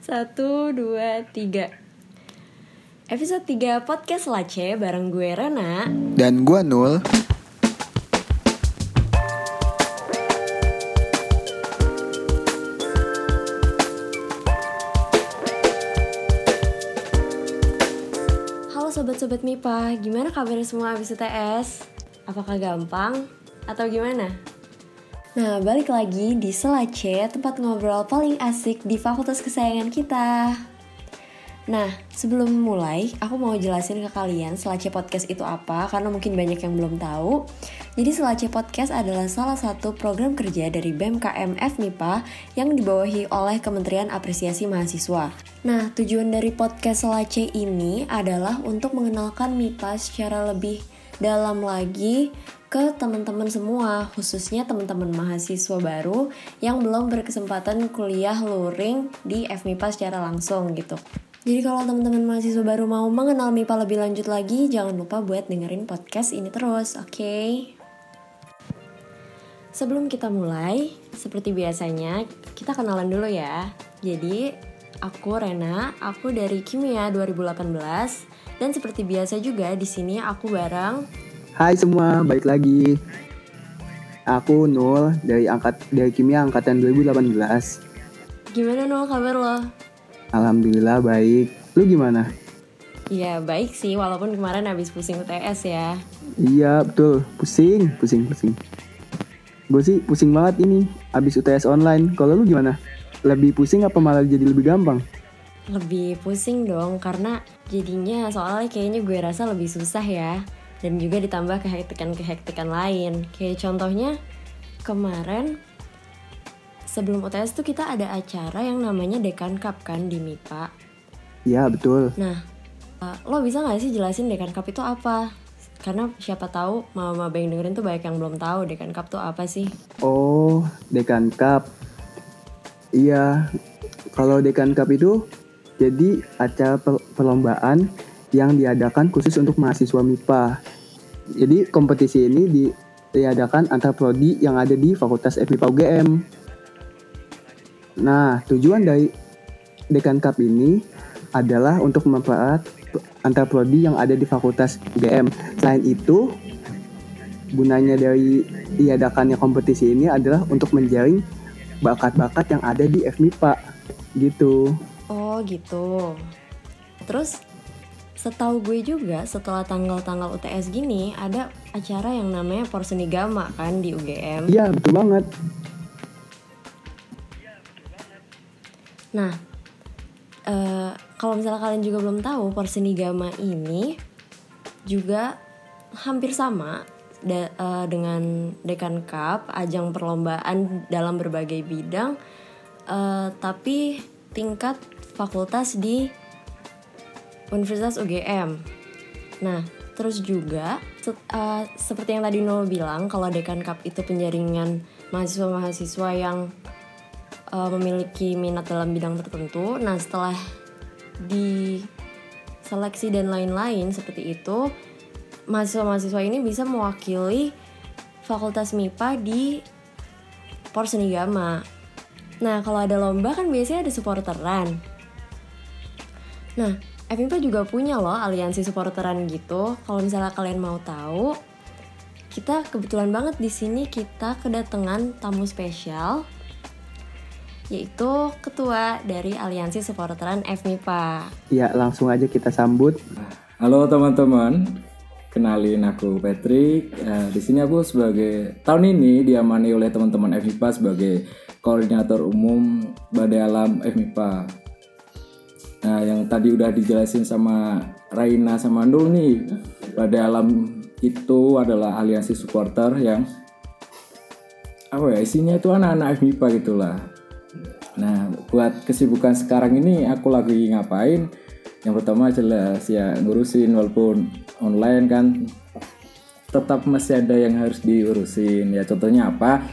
Satu, dua, tiga Episode 3 Podcast Lace bareng gue Rena Dan gua Nul. Halo sobat-sobat MIPA, gimana kabarnya semua abis UTS? Apakah gampang? Atau gimana? Nah, balik lagi di Selace, tempat ngobrol paling asik di fakultas kesayangan kita. Nah, sebelum mulai, aku mau jelasin ke kalian Selace Podcast itu apa, karena mungkin banyak yang belum tahu. Jadi Selace Podcast adalah salah satu program kerja dari BMKM FMIPA yang dibawahi oleh Kementerian Apresiasi Mahasiswa. Nah, tujuan dari podcast Selace ini adalah untuk mengenalkan MIPA secara lebih dalam lagi ke teman-teman semua, khususnya teman-teman mahasiswa baru yang belum berkesempatan kuliah luring di FMIPA secara langsung gitu. Jadi kalau teman-teman mahasiswa baru mau mengenal MIPA lebih lanjut lagi, jangan lupa buat dengerin podcast ini terus, oke? Sebelum kita mulai, seperti biasanya, kita kenalan dulu ya. Jadi, aku Rena, aku dari Kimia 2018 dan seperti biasa juga di sini aku bareng Hai semua, balik lagi. Aku Nul dari angkat dari kimia angkatan 2018. Gimana Nol kabar lo? Alhamdulillah baik. Lu gimana? Iya baik sih walaupun kemarin habis pusing UTS ya Iya betul, pusing, pusing, pusing. Gue sih pusing banget ini, abis UTS online. Kalau lu gimana? Lebih pusing apa malah jadi lebih gampang? Lebih pusing dong karena jadinya soalnya kayaknya gue rasa lebih susah ya Dan juga ditambah kehektikan-kehektikan lain Kayak contohnya kemarin sebelum UTS tuh kita ada acara yang namanya Dekan Cup kan di MIPA Iya betul. Nah, uh, lo bisa nggak sih jelasin Dekan Cup itu apa? Karena siapa tahu mama-mama yang dengerin tuh banyak yang belum tahu Dekan Cup tuh apa sih? Oh, Dekan Cup. Iya, kalau Dekan Cup itu jadi acara per- perlombaan yang diadakan khusus untuk mahasiswa MIPA. Jadi kompetisi ini di- diadakan antar prodi yang ada di Fakultas FMIPA UGM. Nah, tujuan dari Dekan Cup ini adalah untuk mempererat antar prodi yang ada di Fakultas UGM. Selain itu, gunanya dari diadakannya kompetisi ini adalah untuk menjaring bakat-bakat yang ada di FMIPA gitu. Oh gitu. Terus setahu gue juga setelah tanggal-tanggal UTS gini ada acara yang namanya Porsenigama kan di UGM. Iya betul banget. Nah, eh, kalau misalnya kalian juga belum tahu Porsenigama ini juga hampir sama da- eh, dengan Dekan Cup, ajang perlombaan dalam berbagai bidang, eh, tapi tingkat fakultas di Universitas UGM. Nah, terus juga se- eh, seperti yang tadi Nol bilang, kalau Dekan Cup itu penjaringan mahasiswa-mahasiswa yang uh, memiliki minat dalam bidang tertentu. Nah, setelah di seleksi dan lain-lain seperti itu, mahasiswa-mahasiswa ini bisa mewakili Fakultas MIPA di Porsenigama. Nah, kalau ada lomba kan biasanya ada supporteran. Nah, FMIPA juga punya loh aliansi supporteran gitu. Kalau misalnya kalian mau tahu, kita kebetulan banget di sini kita kedatangan tamu spesial yaitu ketua dari Aliansi Supporteran FMIPA. Ya langsung aja kita sambut. Halo teman-teman, kenalin aku Patrick. Eh, di sini aku sebagai tahun ini diamani oleh teman-teman FMIPA sebagai koordinator umum Badai Alam FMIPA. Nah, yang tadi udah dijelasin sama Raina sama Nul nih, Badai Alam itu adalah aliansi supporter yang apa ya isinya itu anak-anak FMIPA gitulah. Nah, buat kesibukan sekarang ini aku lagi ngapain? Yang pertama jelas ya ngurusin walaupun online kan tetap masih ada yang harus diurusin. Ya contohnya apa?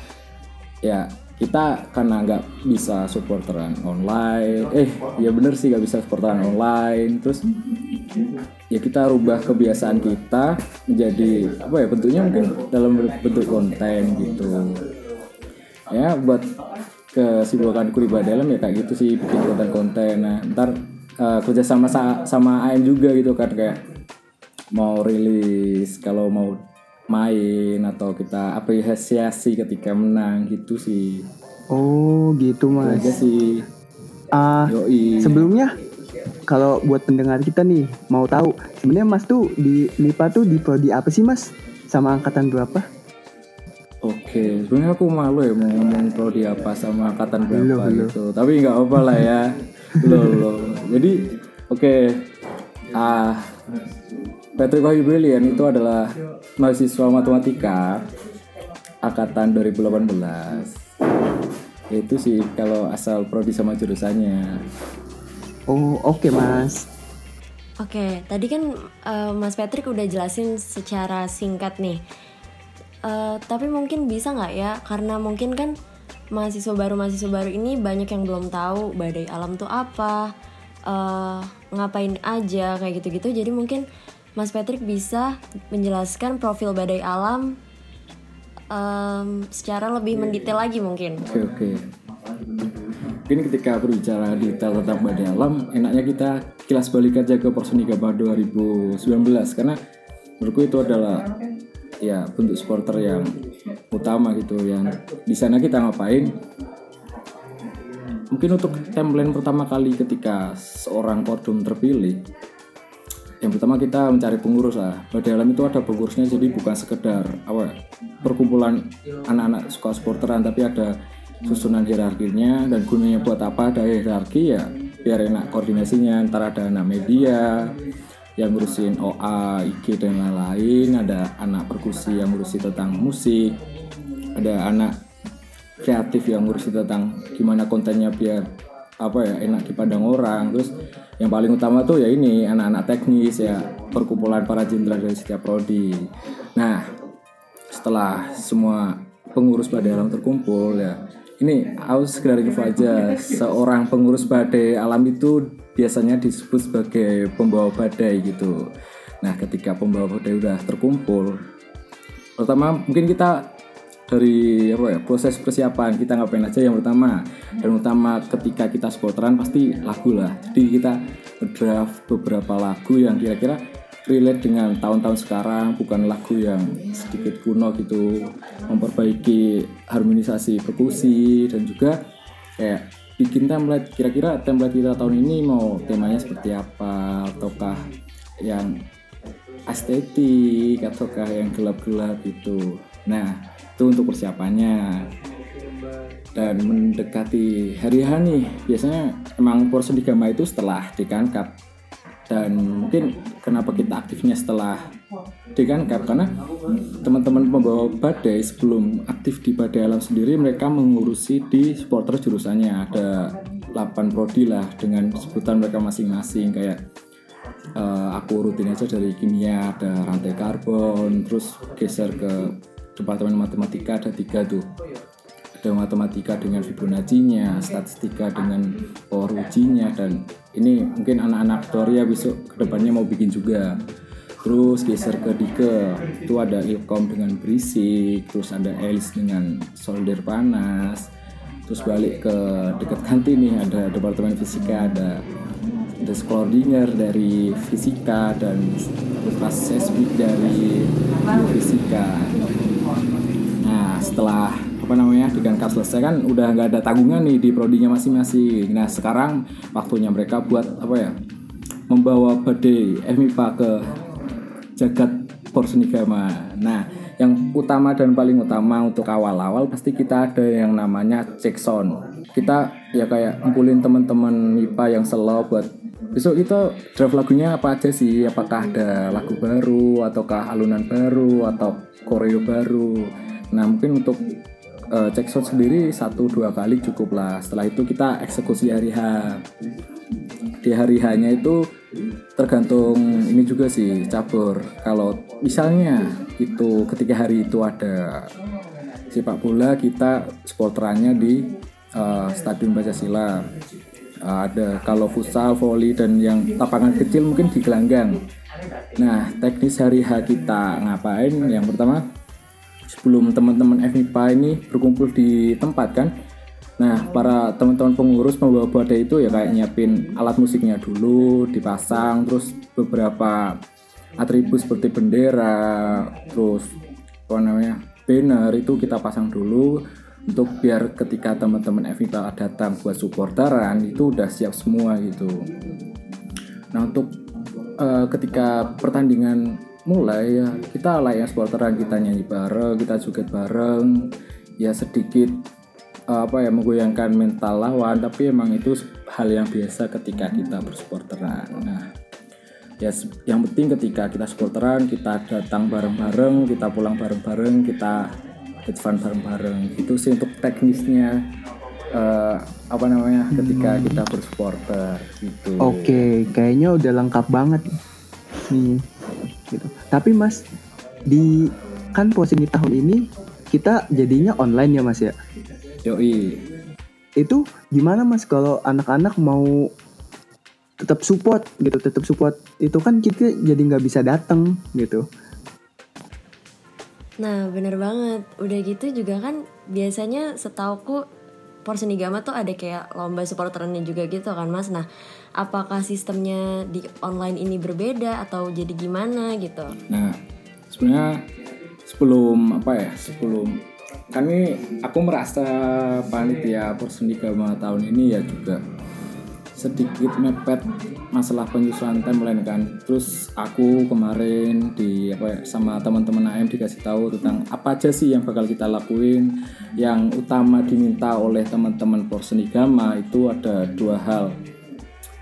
Ya kita karena nggak bisa supporteran online. Eh, ya bener sih nggak bisa supporteran online. Terus ya kita rubah kebiasaan kita menjadi apa ya bentuknya mungkin dalam bentuk konten gitu. Ya buat kesibukan kuri dalam ya kayak gitu sih bikin konten-konten nah ntar uh, kerja sama sama AM juga gitu kan kayak mau rilis kalau mau main atau kita apresiasi ketika menang gitu sih oh gitu mas aja sih ah uh, sebelumnya kalau buat pendengar kita nih mau tahu sebenarnya mas tuh di MIPA tuh di prodi apa sih mas sama angkatan berapa Oke, sebenarnya aku malu ya mau ngomong prodi apa sama angkatan berapa loh, gitu. Tapi nggak apa lah ya. loh, loh. Jadi oke. Okay. Ah, Patrick Wahyu Brilian itu adalah mahasiswa matematika angkatan 2018. Itu sih kalau asal prodi sama jurusannya. Oh, oke, okay, Mas. Oke, okay, tadi kan uh, Mas Patrick udah jelasin secara singkat nih. Uh, tapi mungkin bisa nggak ya? Karena mungkin kan mahasiswa baru mahasiswa baru ini banyak yang belum tahu badai alam tuh apa, uh, ngapain aja kayak gitu-gitu. Jadi mungkin Mas Patrick bisa menjelaskan profil badai alam um, secara lebih mendetail lagi mungkin. Oke okay, oke. Okay. Mungkin ketika berbicara detail tentang badai alam, enaknya kita kilas balik aja ke Porsonikaba 2019 karena menurutku itu adalah ya bentuk supporter yang utama gitu yang di sana kita ngapain mungkin untuk template pertama kali ketika seorang kodum terpilih yang pertama kita mencari pengurus lah. Pada dalam itu ada pengurusnya jadi bukan sekedar apa perkumpulan anak-anak suka sporteran tapi ada susunan hierarkinya dan gunanya buat apa ada hierarki ya biar enak koordinasinya. Antara ada anak media yang ngurusin OA, IG dan lain-lain. Ada anak perkusi yang ngurusin tentang musik. Ada anak kreatif yang ngurusin tentang gimana kontennya biar apa ya enak dipandang orang. Terus yang paling utama tuh ya ini anak-anak teknis ya perkumpulan para jenderal dari setiap prodi. Nah setelah semua pengurus badai alam terkumpul ya ini aku sekedar info aja seorang pengurus badai alam itu biasanya disebut sebagai pembawa badai gitu. Nah ketika pembawa badai udah terkumpul pertama mungkin kita dari apa ya proses persiapan kita ngapain aja yang pertama. Dan utama ketika kita supporteran pasti lagu lah. Jadi kita draft beberapa lagu yang kira-kira relate dengan tahun-tahun sekarang bukan lagu yang sedikit kuno gitu. Memperbaiki harmonisasi perkusi dan juga kayak bikin template. Kira-kira template kita tahun ini mau temanya seperti apa? Ataukah yang estetik ataukah yang gelap-gelap gitu. Nah itu untuk persiapannya. Dan mendekati hari H nih biasanya emang porsi di itu setelah Dekan Cup dan mungkin kenapa kita aktifnya setelah Dekan Cup karena teman-teman pembawa badai sebelum aktif di badai alam sendiri mereka mengurusi di supporter jurusannya. Ada 8 prodi lah dengan sebutan mereka masing-masing. Kayak uh, aku rutin aja dari kimia ada rantai karbon terus geser ke departemen matematika ada tiga tuh. Ada matematika dengan Fibonacci-nya, statistika dengan power ujinya dan ini mungkin anak-anak Toria besok ke depannya mau bikin juga. Terus geser ke Dike. Itu ada ilkom dengan berisik terus ada Elis dengan solder panas. Terus balik ke dekat kantin nih ada departemen fisika ada ada Sklordinger dari fisika dan kelas sesmik dari fisika Nah setelah apa namanya cup selesai kan udah nggak ada tanggungan nih di prodinya masing-masing. Nah sekarang waktunya mereka buat apa ya membawa badai FMIPA ke jagat Porsenigama. Nah yang utama dan paling utama untuk awal-awal pasti kita ada yang namanya check sound. Kita ya kayak ngumpulin teman-teman MIPA yang slow buat besok kita draft lagunya apa aja sih apakah ada lagu baru ataukah alunan baru atau koreo baru Nah mungkin untuk uh, cek shot sendiri satu dua kali cukup lah. Setelah itu kita eksekusi hari H. Di hari H-nya itu tergantung ini juga sih cabur. Kalau misalnya itu ketika hari itu ada sepak bola kita sporterannya di uh, Stadion Pancasila. Ada kalau futsal, volley dan yang lapangan kecil mungkin di gelanggang. Nah, teknis hari H kita ngapain? Yang pertama sebelum teman-teman FMIPA ini berkumpul di tempat kan Nah, para teman-teman pengurus pembawa badai itu ya kayak nyiapin alat musiknya dulu, dipasang, terus beberapa atribut seperti bendera, terus apa namanya banner itu kita pasang dulu untuk biar ketika teman-teman FIBA datang buat supporteran itu udah siap semua gitu. Nah untuk uh, ketika pertandingan mulai ya kita lah ya supporteran kita nyanyi bareng, kita joget bareng, ya sedikit uh, apa ya menggoyangkan mental lawan tapi emang itu hal yang biasa ketika kita bersupporteran nah ya yang penting ketika kita supporteran kita datang bareng-bareng kita pulang bareng-bareng kita fun bareng-bareng itu sih untuk teknisnya uh, apa namanya ketika kita bersupporter gitu. Oke kayaknya udah lengkap banget nih gitu. Tapi mas di kan posisi tahun ini kita jadinya online ya mas ya? Yoi. Itu gimana mas kalau anak-anak mau tetap support gitu, tetap support? Itu kan kita jadi nggak bisa datang gitu. Nah bener banget, udah gitu juga kan biasanya setauku Porsenigama tuh ada kayak lomba supporterannya juga gitu kan mas. Nah apakah sistemnya di online ini berbeda atau jadi gimana gitu? Nah sebenarnya sebelum apa ya sebelum kami aku merasa panitia Persendikama tahun ini ya juga sedikit mepet masalah penyusunan timeline kan. Terus aku kemarin di apa ya, sama teman-teman AM dikasih tahu tentang apa aja sih yang bakal kita lakuin. Yang utama diminta oleh teman-teman Porsenigama itu ada dua hal.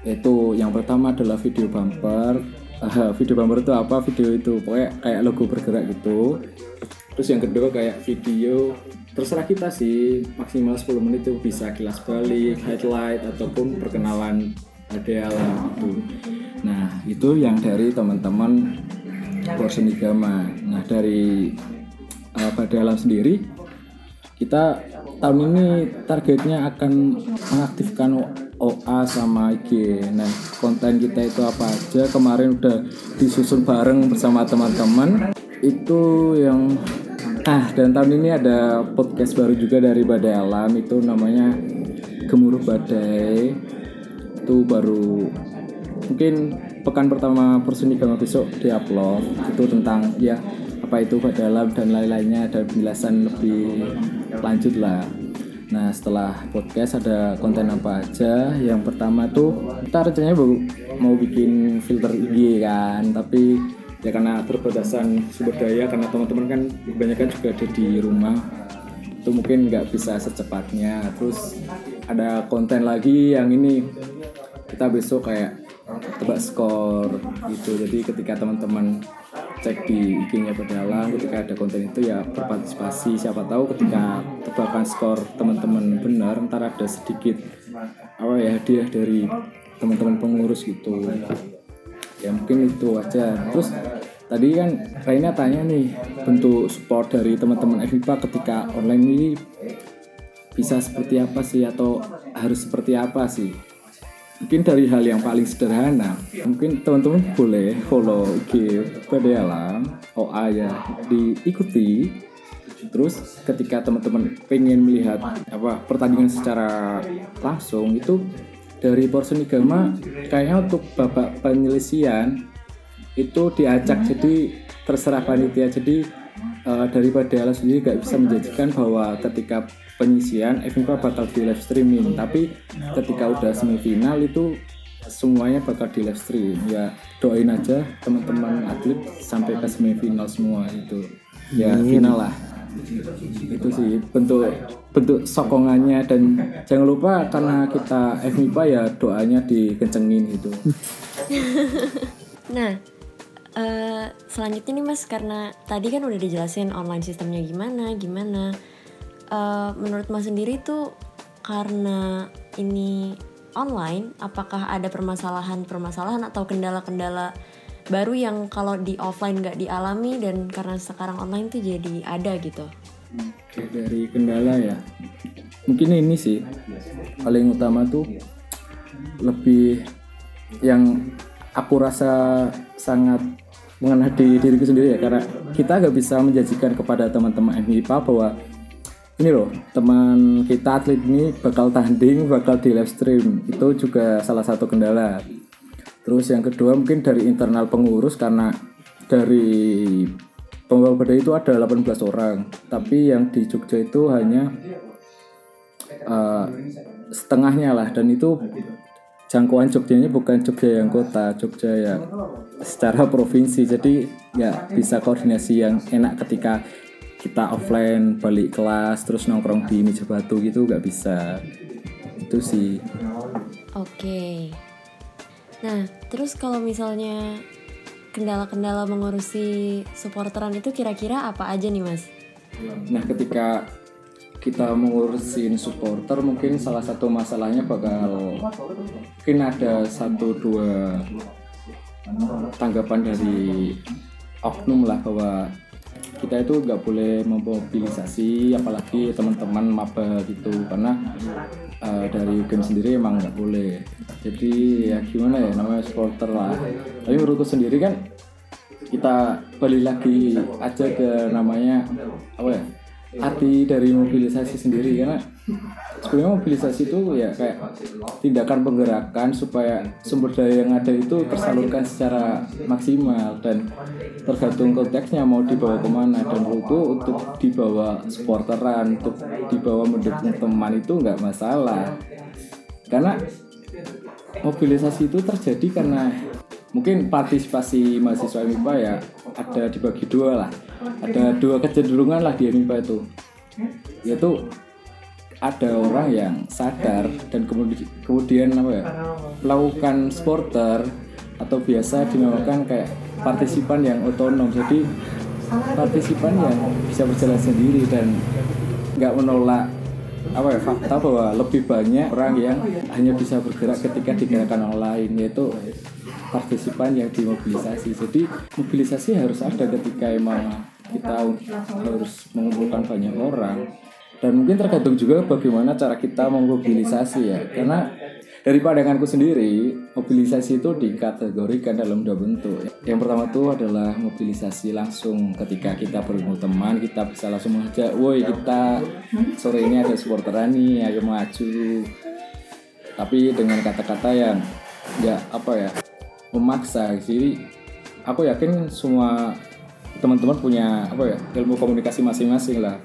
Yaitu yang pertama adalah video bumper. Uh, video bumper itu apa? Video itu pokoknya kayak logo bergerak gitu terus yang kedua kayak video terserah kita sih maksimal 10 menit itu bisa kilas balik highlight ataupun perkenalan Adeala gitu nah itu yang dari teman-teman Borsenigama nah dari uh, Alam sendiri kita tahun ini targetnya akan mengaktifkan OA sama IG. Nah, konten kita itu apa aja? Kemarin udah disusun bareng bersama teman-teman. Itu yang Ah, dan tahun ini ada podcast baru juga dari Badai Alam. Itu namanya Gemuruh Badai. Itu baru mungkin pekan pertama Persenigama besok diupload. Itu tentang ya apa itu Badai Alam dan lain-lainnya. Ada penjelasan lebih lanjut lah. Nah setelah podcast ada konten apa aja? Yang pertama tuh kita rencananya mau bikin filter IG kan. Tapi ya karena terbatasan sumber daya karena teman-teman kan kebanyakan juga ada di rumah itu mungkin nggak bisa secepatnya. Terus ada konten lagi yang ini kita besok kayak tebak skor gitu. Jadi ketika teman-teman cek di IG-nya ketika ada konten itu ya berpartisipasi. Siapa tahu ketika tebakan skor teman-teman benar ntar ada sedikit apa ya hadiah dari teman-teman pengurus gitu ya mungkin itu aja. Terus tadi kan Raina tanya nih bentuk support dari teman-teman FIPA ketika online ini bisa seperti apa sih atau harus seperti apa sih? Mungkin dari hal yang paling sederhana mungkin teman-teman boleh follow IG pada alam OA ya diikuti. Terus ketika teman-teman pengen melihat apa pertandingan secara langsung itu dari Porsenigama kayaknya untuk babak penyelesaian itu diacak hmm. jadi terserah panitia. Jadi uh, daripada Allah sendiri gak bisa menjanjikan bahwa ketika penyisian FIFA bakal di live streaming. Tapi ketika udah semifinal itu semuanya bakal di live stream. Ya doain aja teman-teman atlet sampai ke semifinal semua itu. Ya final lah itu sih bentuk bentuk sokongannya dan jangan lupa karena kita FMIPA ya doanya dikencengin gitu nah uh, selanjutnya nih mas karena tadi kan udah dijelasin online sistemnya gimana gimana uh, menurut mas sendiri tuh karena ini online apakah ada permasalahan-permasalahan atau kendala-kendala baru yang kalau di offline nggak dialami dan karena sekarang online tuh jadi ada gitu. Oke dari kendala ya, mungkin ini sih paling utama tuh lebih yang aku rasa sangat mengenai di diriku sendiri ya. Karena kita nggak bisa menjanjikan kepada teman-teman MIPA bahwa ini loh teman kita atlet ini bakal tanding bakal di live stream. Itu juga salah satu kendala. Terus yang kedua mungkin dari internal pengurus karena dari pembawa badai itu ada 18 orang. Tapi yang di Jogja itu hanya uh, setengahnya lah. Dan itu jangkauan Jogjanya bukan Jogja yang kota Jogja yang secara provinsi. Jadi ya bisa koordinasi yang enak ketika kita offline balik kelas terus nongkrong di meja batu gitu nggak bisa. Itu sih. Oke. Nah, terus kalau misalnya kendala-kendala mengurusi supporteran itu kira-kira apa aja nih, Mas? nah ketika kita mengurusin supporter mungkin salah satu masalahnya bakal mungkin ada satu dua tanggapan dari oknum lah bahwa kita itu nggak boleh memobilisasi apalagi teman-teman maba gitu karena uh, dari game sendiri emang nggak boleh. Jadi ya gimana ya namanya supporter lah. Tapi menurutku sendiri kan kita balik lagi aja ke namanya apa ya arti dari mobilisasi sendiri. Karena sebenarnya mobilisasi itu ya kayak tindakan penggerakan supaya sumber daya yang ada itu tersalurkan secara maksimal dan tergantung konteksnya mau dibawa ke mana. Dan itu untuk dibawa supporteran untuk dibawa mendukung teman itu nggak masalah. Karena mobilisasi itu terjadi karena mungkin partisipasi mahasiswa MIPA ya ada dibagi dua lah. Ada dua kecenderungan lah di MIPA itu. Yaitu ada orang yang sadar dan kemudian kemudian apa ya melakukan supporter atau biasa dinamakan kayak partisipan yang otonom. Jadi partisipan yang bisa berjalan sendiri dan nggak menolak apa ya fakta bahwa lebih banyak orang yang hanya bisa bergerak ketika digerakkan orang lain yaitu partisipan yang dimobilisasi. Jadi mobilisasi harus ada ketika emang kita harus mengumpulkan banyak orang dan mungkin tergantung juga bagaimana cara kita memobilisasi ya. Karena dari pandanganku sendiri mobilisasi itu dikategorikan dalam dua bentuk. Yang pertama itu adalah mobilisasi langsung ketika kita bertemu teman kita bisa langsung mengajak woi kita sore ini ada supporteran nih ayo maju. Tapi dengan kata-kata yang ya apa ya memaksa. Jadi aku yakin semua teman-teman punya apa ya ilmu komunikasi masing-masing lah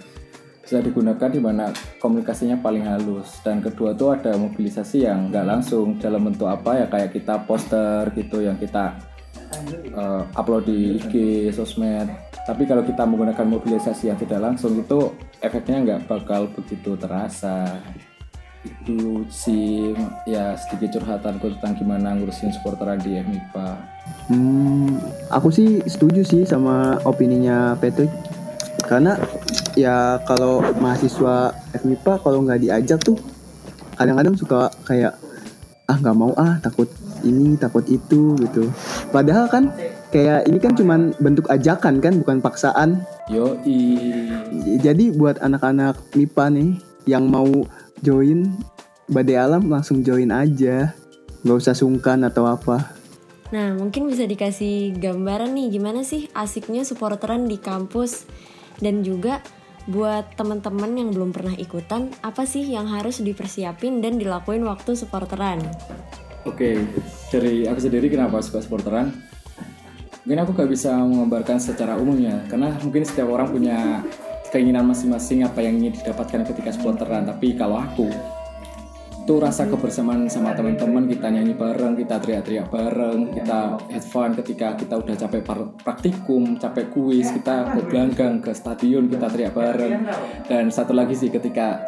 bisa digunakan di mana komunikasinya paling halus dan kedua tuh ada mobilisasi yang nggak langsung dalam bentuk apa ya kayak kita poster gitu yang kita uh, upload di IG sosmed tapi kalau kita menggunakan mobilisasi yang tidak langsung itu efeknya nggak bakal begitu terasa itu sih ya sedikit curhatanku tentang gimana ngurusin supporteran di MIPA. Hmm, aku sih setuju sih sama opininya Patrick. Karena ya kalau mahasiswa FMIPA kalau nggak diajak tuh kadang-kadang suka kayak ah nggak mau ah takut ini takut itu gitu. Padahal kan kayak ini kan cuman bentuk ajakan kan bukan paksaan. Yo Jadi buat anak-anak MIPA nih yang mau join badai alam langsung join aja nggak usah sungkan atau apa Nah, mungkin bisa dikasih gambaran nih gimana sih asiknya supporteran di kampus dan juga buat teman-teman yang belum pernah ikutan, apa sih yang harus dipersiapin dan dilakuin waktu supporteran? Oke, dari aku sendiri kenapa suka supporteran? Mungkin aku gak bisa menggambarkan secara umumnya, karena mungkin setiap orang punya keinginan masing-masing apa yang ingin didapatkan ketika supporteran. Tapi kalau aku, itu rasa kebersamaan sama teman-teman kita nyanyi bareng kita teriak-teriak bareng kita have fun ketika kita udah capek praktikum capek kuis kita ke gelanggang ke stadion kita teriak bareng dan satu lagi sih ketika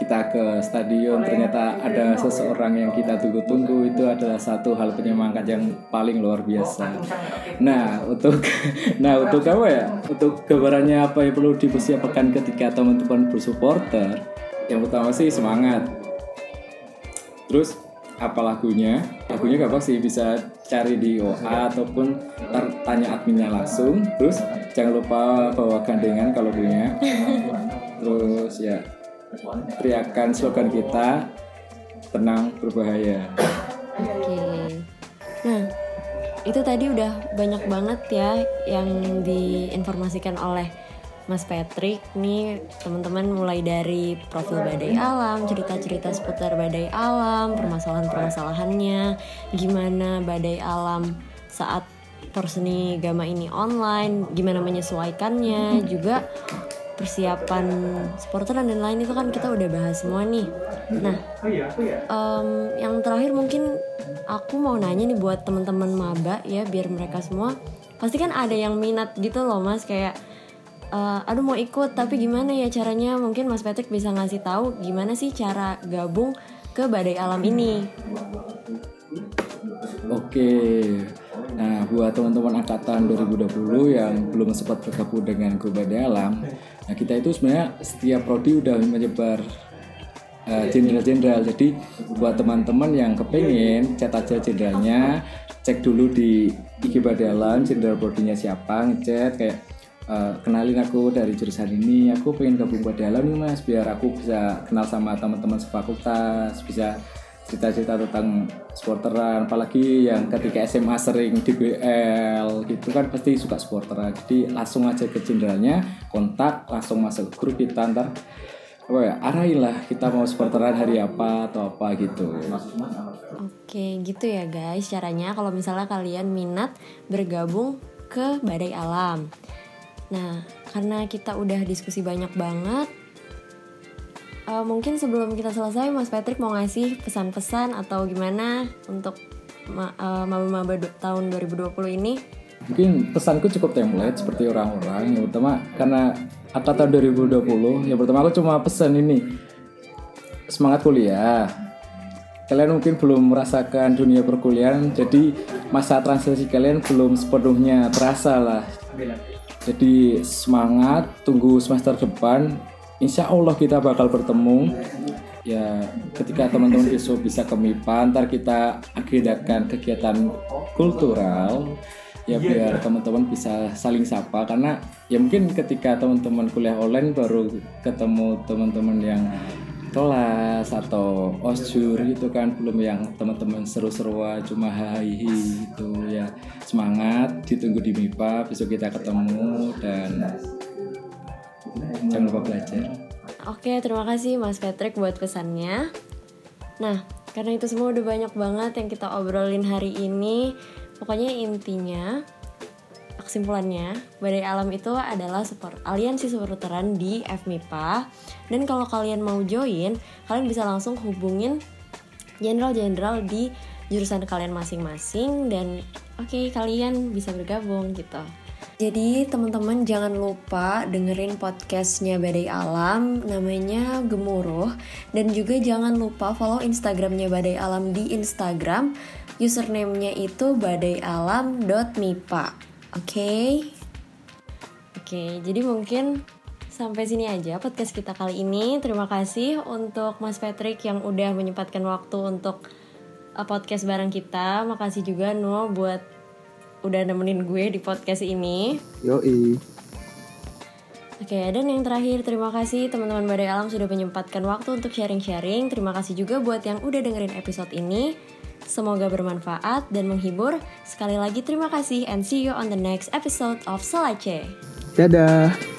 kita ke stadion ternyata ada seseorang yang kita tunggu-tunggu itu adalah satu hal penyemangat yang paling luar biasa. Nah untuk nah untuk apa ya? Untuk gambarannya apa yang perlu dipersiapkan ketika teman-teman bersupporter? Yang pertama sih semangat terus apa lagunya? Lagunya gak apa sih bisa cari di OA ataupun tanya adminnya langsung. Terus jangan lupa bawa gandengan kalau punya. Terus ya teriakan slogan kita tenang berbahaya. Oke. Nah itu tadi udah banyak banget ya yang diinformasikan oleh Mas Patrick nih teman-teman mulai dari profil badai alam, cerita-cerita seputar badai alam, permasalahan-permasalahannya, gimana badai alam saat perseni gama ini online, gimana menyesuaikannya, juga persiapan supporter dan lain-lain itu kan kita udah bahas semua nih. Nah, um, yang terakhir mungkin aku mau nanya nih buat teman-teman maba ya biar mereka semua pasti kan ada yang minat gitu loh mas kayak uh, aduh mau ikut tapi gimana ya caranya mungkin Mas Patrick bisa ngasih tahu gimana sih cara gabung ke Badai Alam ini. Oke. Nah, buat teman-teman angkatan 2020 yang belum sempat bergabung dengan grup Badai Alam, nah kita itu sebenarnya setiap prodi udah menyebar jenderal-jenderal. Uh, Jadi buat teman-teman yang kepengen chat aja jenderalnya, cek dulu di IG Badai Alam jenderal prodinya siapa, ngechat kayak uh, kenalin aku dari jurusan ini. Aku pengen gabung pada dalam nih mas biar aku bisa kenal sama teman-teman sefakultas bisa cerita-cerita tentang sporteran apalagi yang ketika SMA sering di BL gitu kan pasti suka sporteran. Jadi langsung aja ke jenderalnya kontak langsung masuk grup kita ntar apa ya arahin lah kita mau sporteran hari apa atau apa gitu. Oke gitu ya guys caranya. Kalau misalnya kalian minat bergabung ke Badai Alam Nah, karena kita udah diskusi banyak banget, uh, mungkin sebelum kita selesai, Mas Patrick mau ngasih pesan-pesan atau gimana untuk uh, maba-maba tahun 2020 ini? Mungkin pesanku cukup template seperti orang-orang. Yang pertama, karena angkatan 2020, yang pertama aku cuma pesan ini, semangat kuliah. Kalian mungkin belum merasakan dunia perkuliahan, jadi masa transisi kalian belum sepenuhnya terasa lah jadi semangat, tunggu semester depan. Insya Allah kita bakal bertemu. Ya, ketika teman-teman besok bisa ke MIPA, ntar kita agendakan kegiatan kultural ya biar teman-teman bisa saling sapa karena ya mungkin ketika teman-teman kuliah online baru ketemu teman-teman yang kelas atau osjur gitu kan. Belum yang teman-teman seru-seruan cuma hai itu ya. Semangat ditunggu di MIPA besok kita ketemu dan jangan lupa belajar. Oke terima kasih Mas Patrick buat pesannya. Nah karena itu semua udah banyak banget yang kita obrolin hari ini pokoknya intinya kesimpulannya, Badai Alam itu adalah support aliansi supporteran di FMIPA. Dan kalau kalian mau join, kalian bisa langsung hubungin jenderal-jenderal di jurusan kalian masing-masing dan oke okay, kalian bisa bergabung gitu. Jadi teman-teman jangan lupa dengerin podcastnya Badai Alam namanya Gemuruh dan juga jangan lupa follow Instagramnya Badai Alam di Instagram username-nya itu badaialam.mipa. Oke. Okay? Oke, okay, jadi mungkin sampai sini aja podcast kita kali ini. Terima kasih untuk Mas Patrick yang udah menyempatkan waktu untuk uh, podcast bareng kita. Makasih juga No buat udah nemenin gue di podcast ini. Yoi. Oke, okay, dan yang terakhir terima kasih teman-teman Badai Alam sudah menyempatkan waktu untuk sharing-sharing. Terima kasih juga buat yang udah dengerin episode ini. Semoga bermanfaat dan menghibur. Sekali lagi terima kasih and see you on the next episode of Selace. Dadah.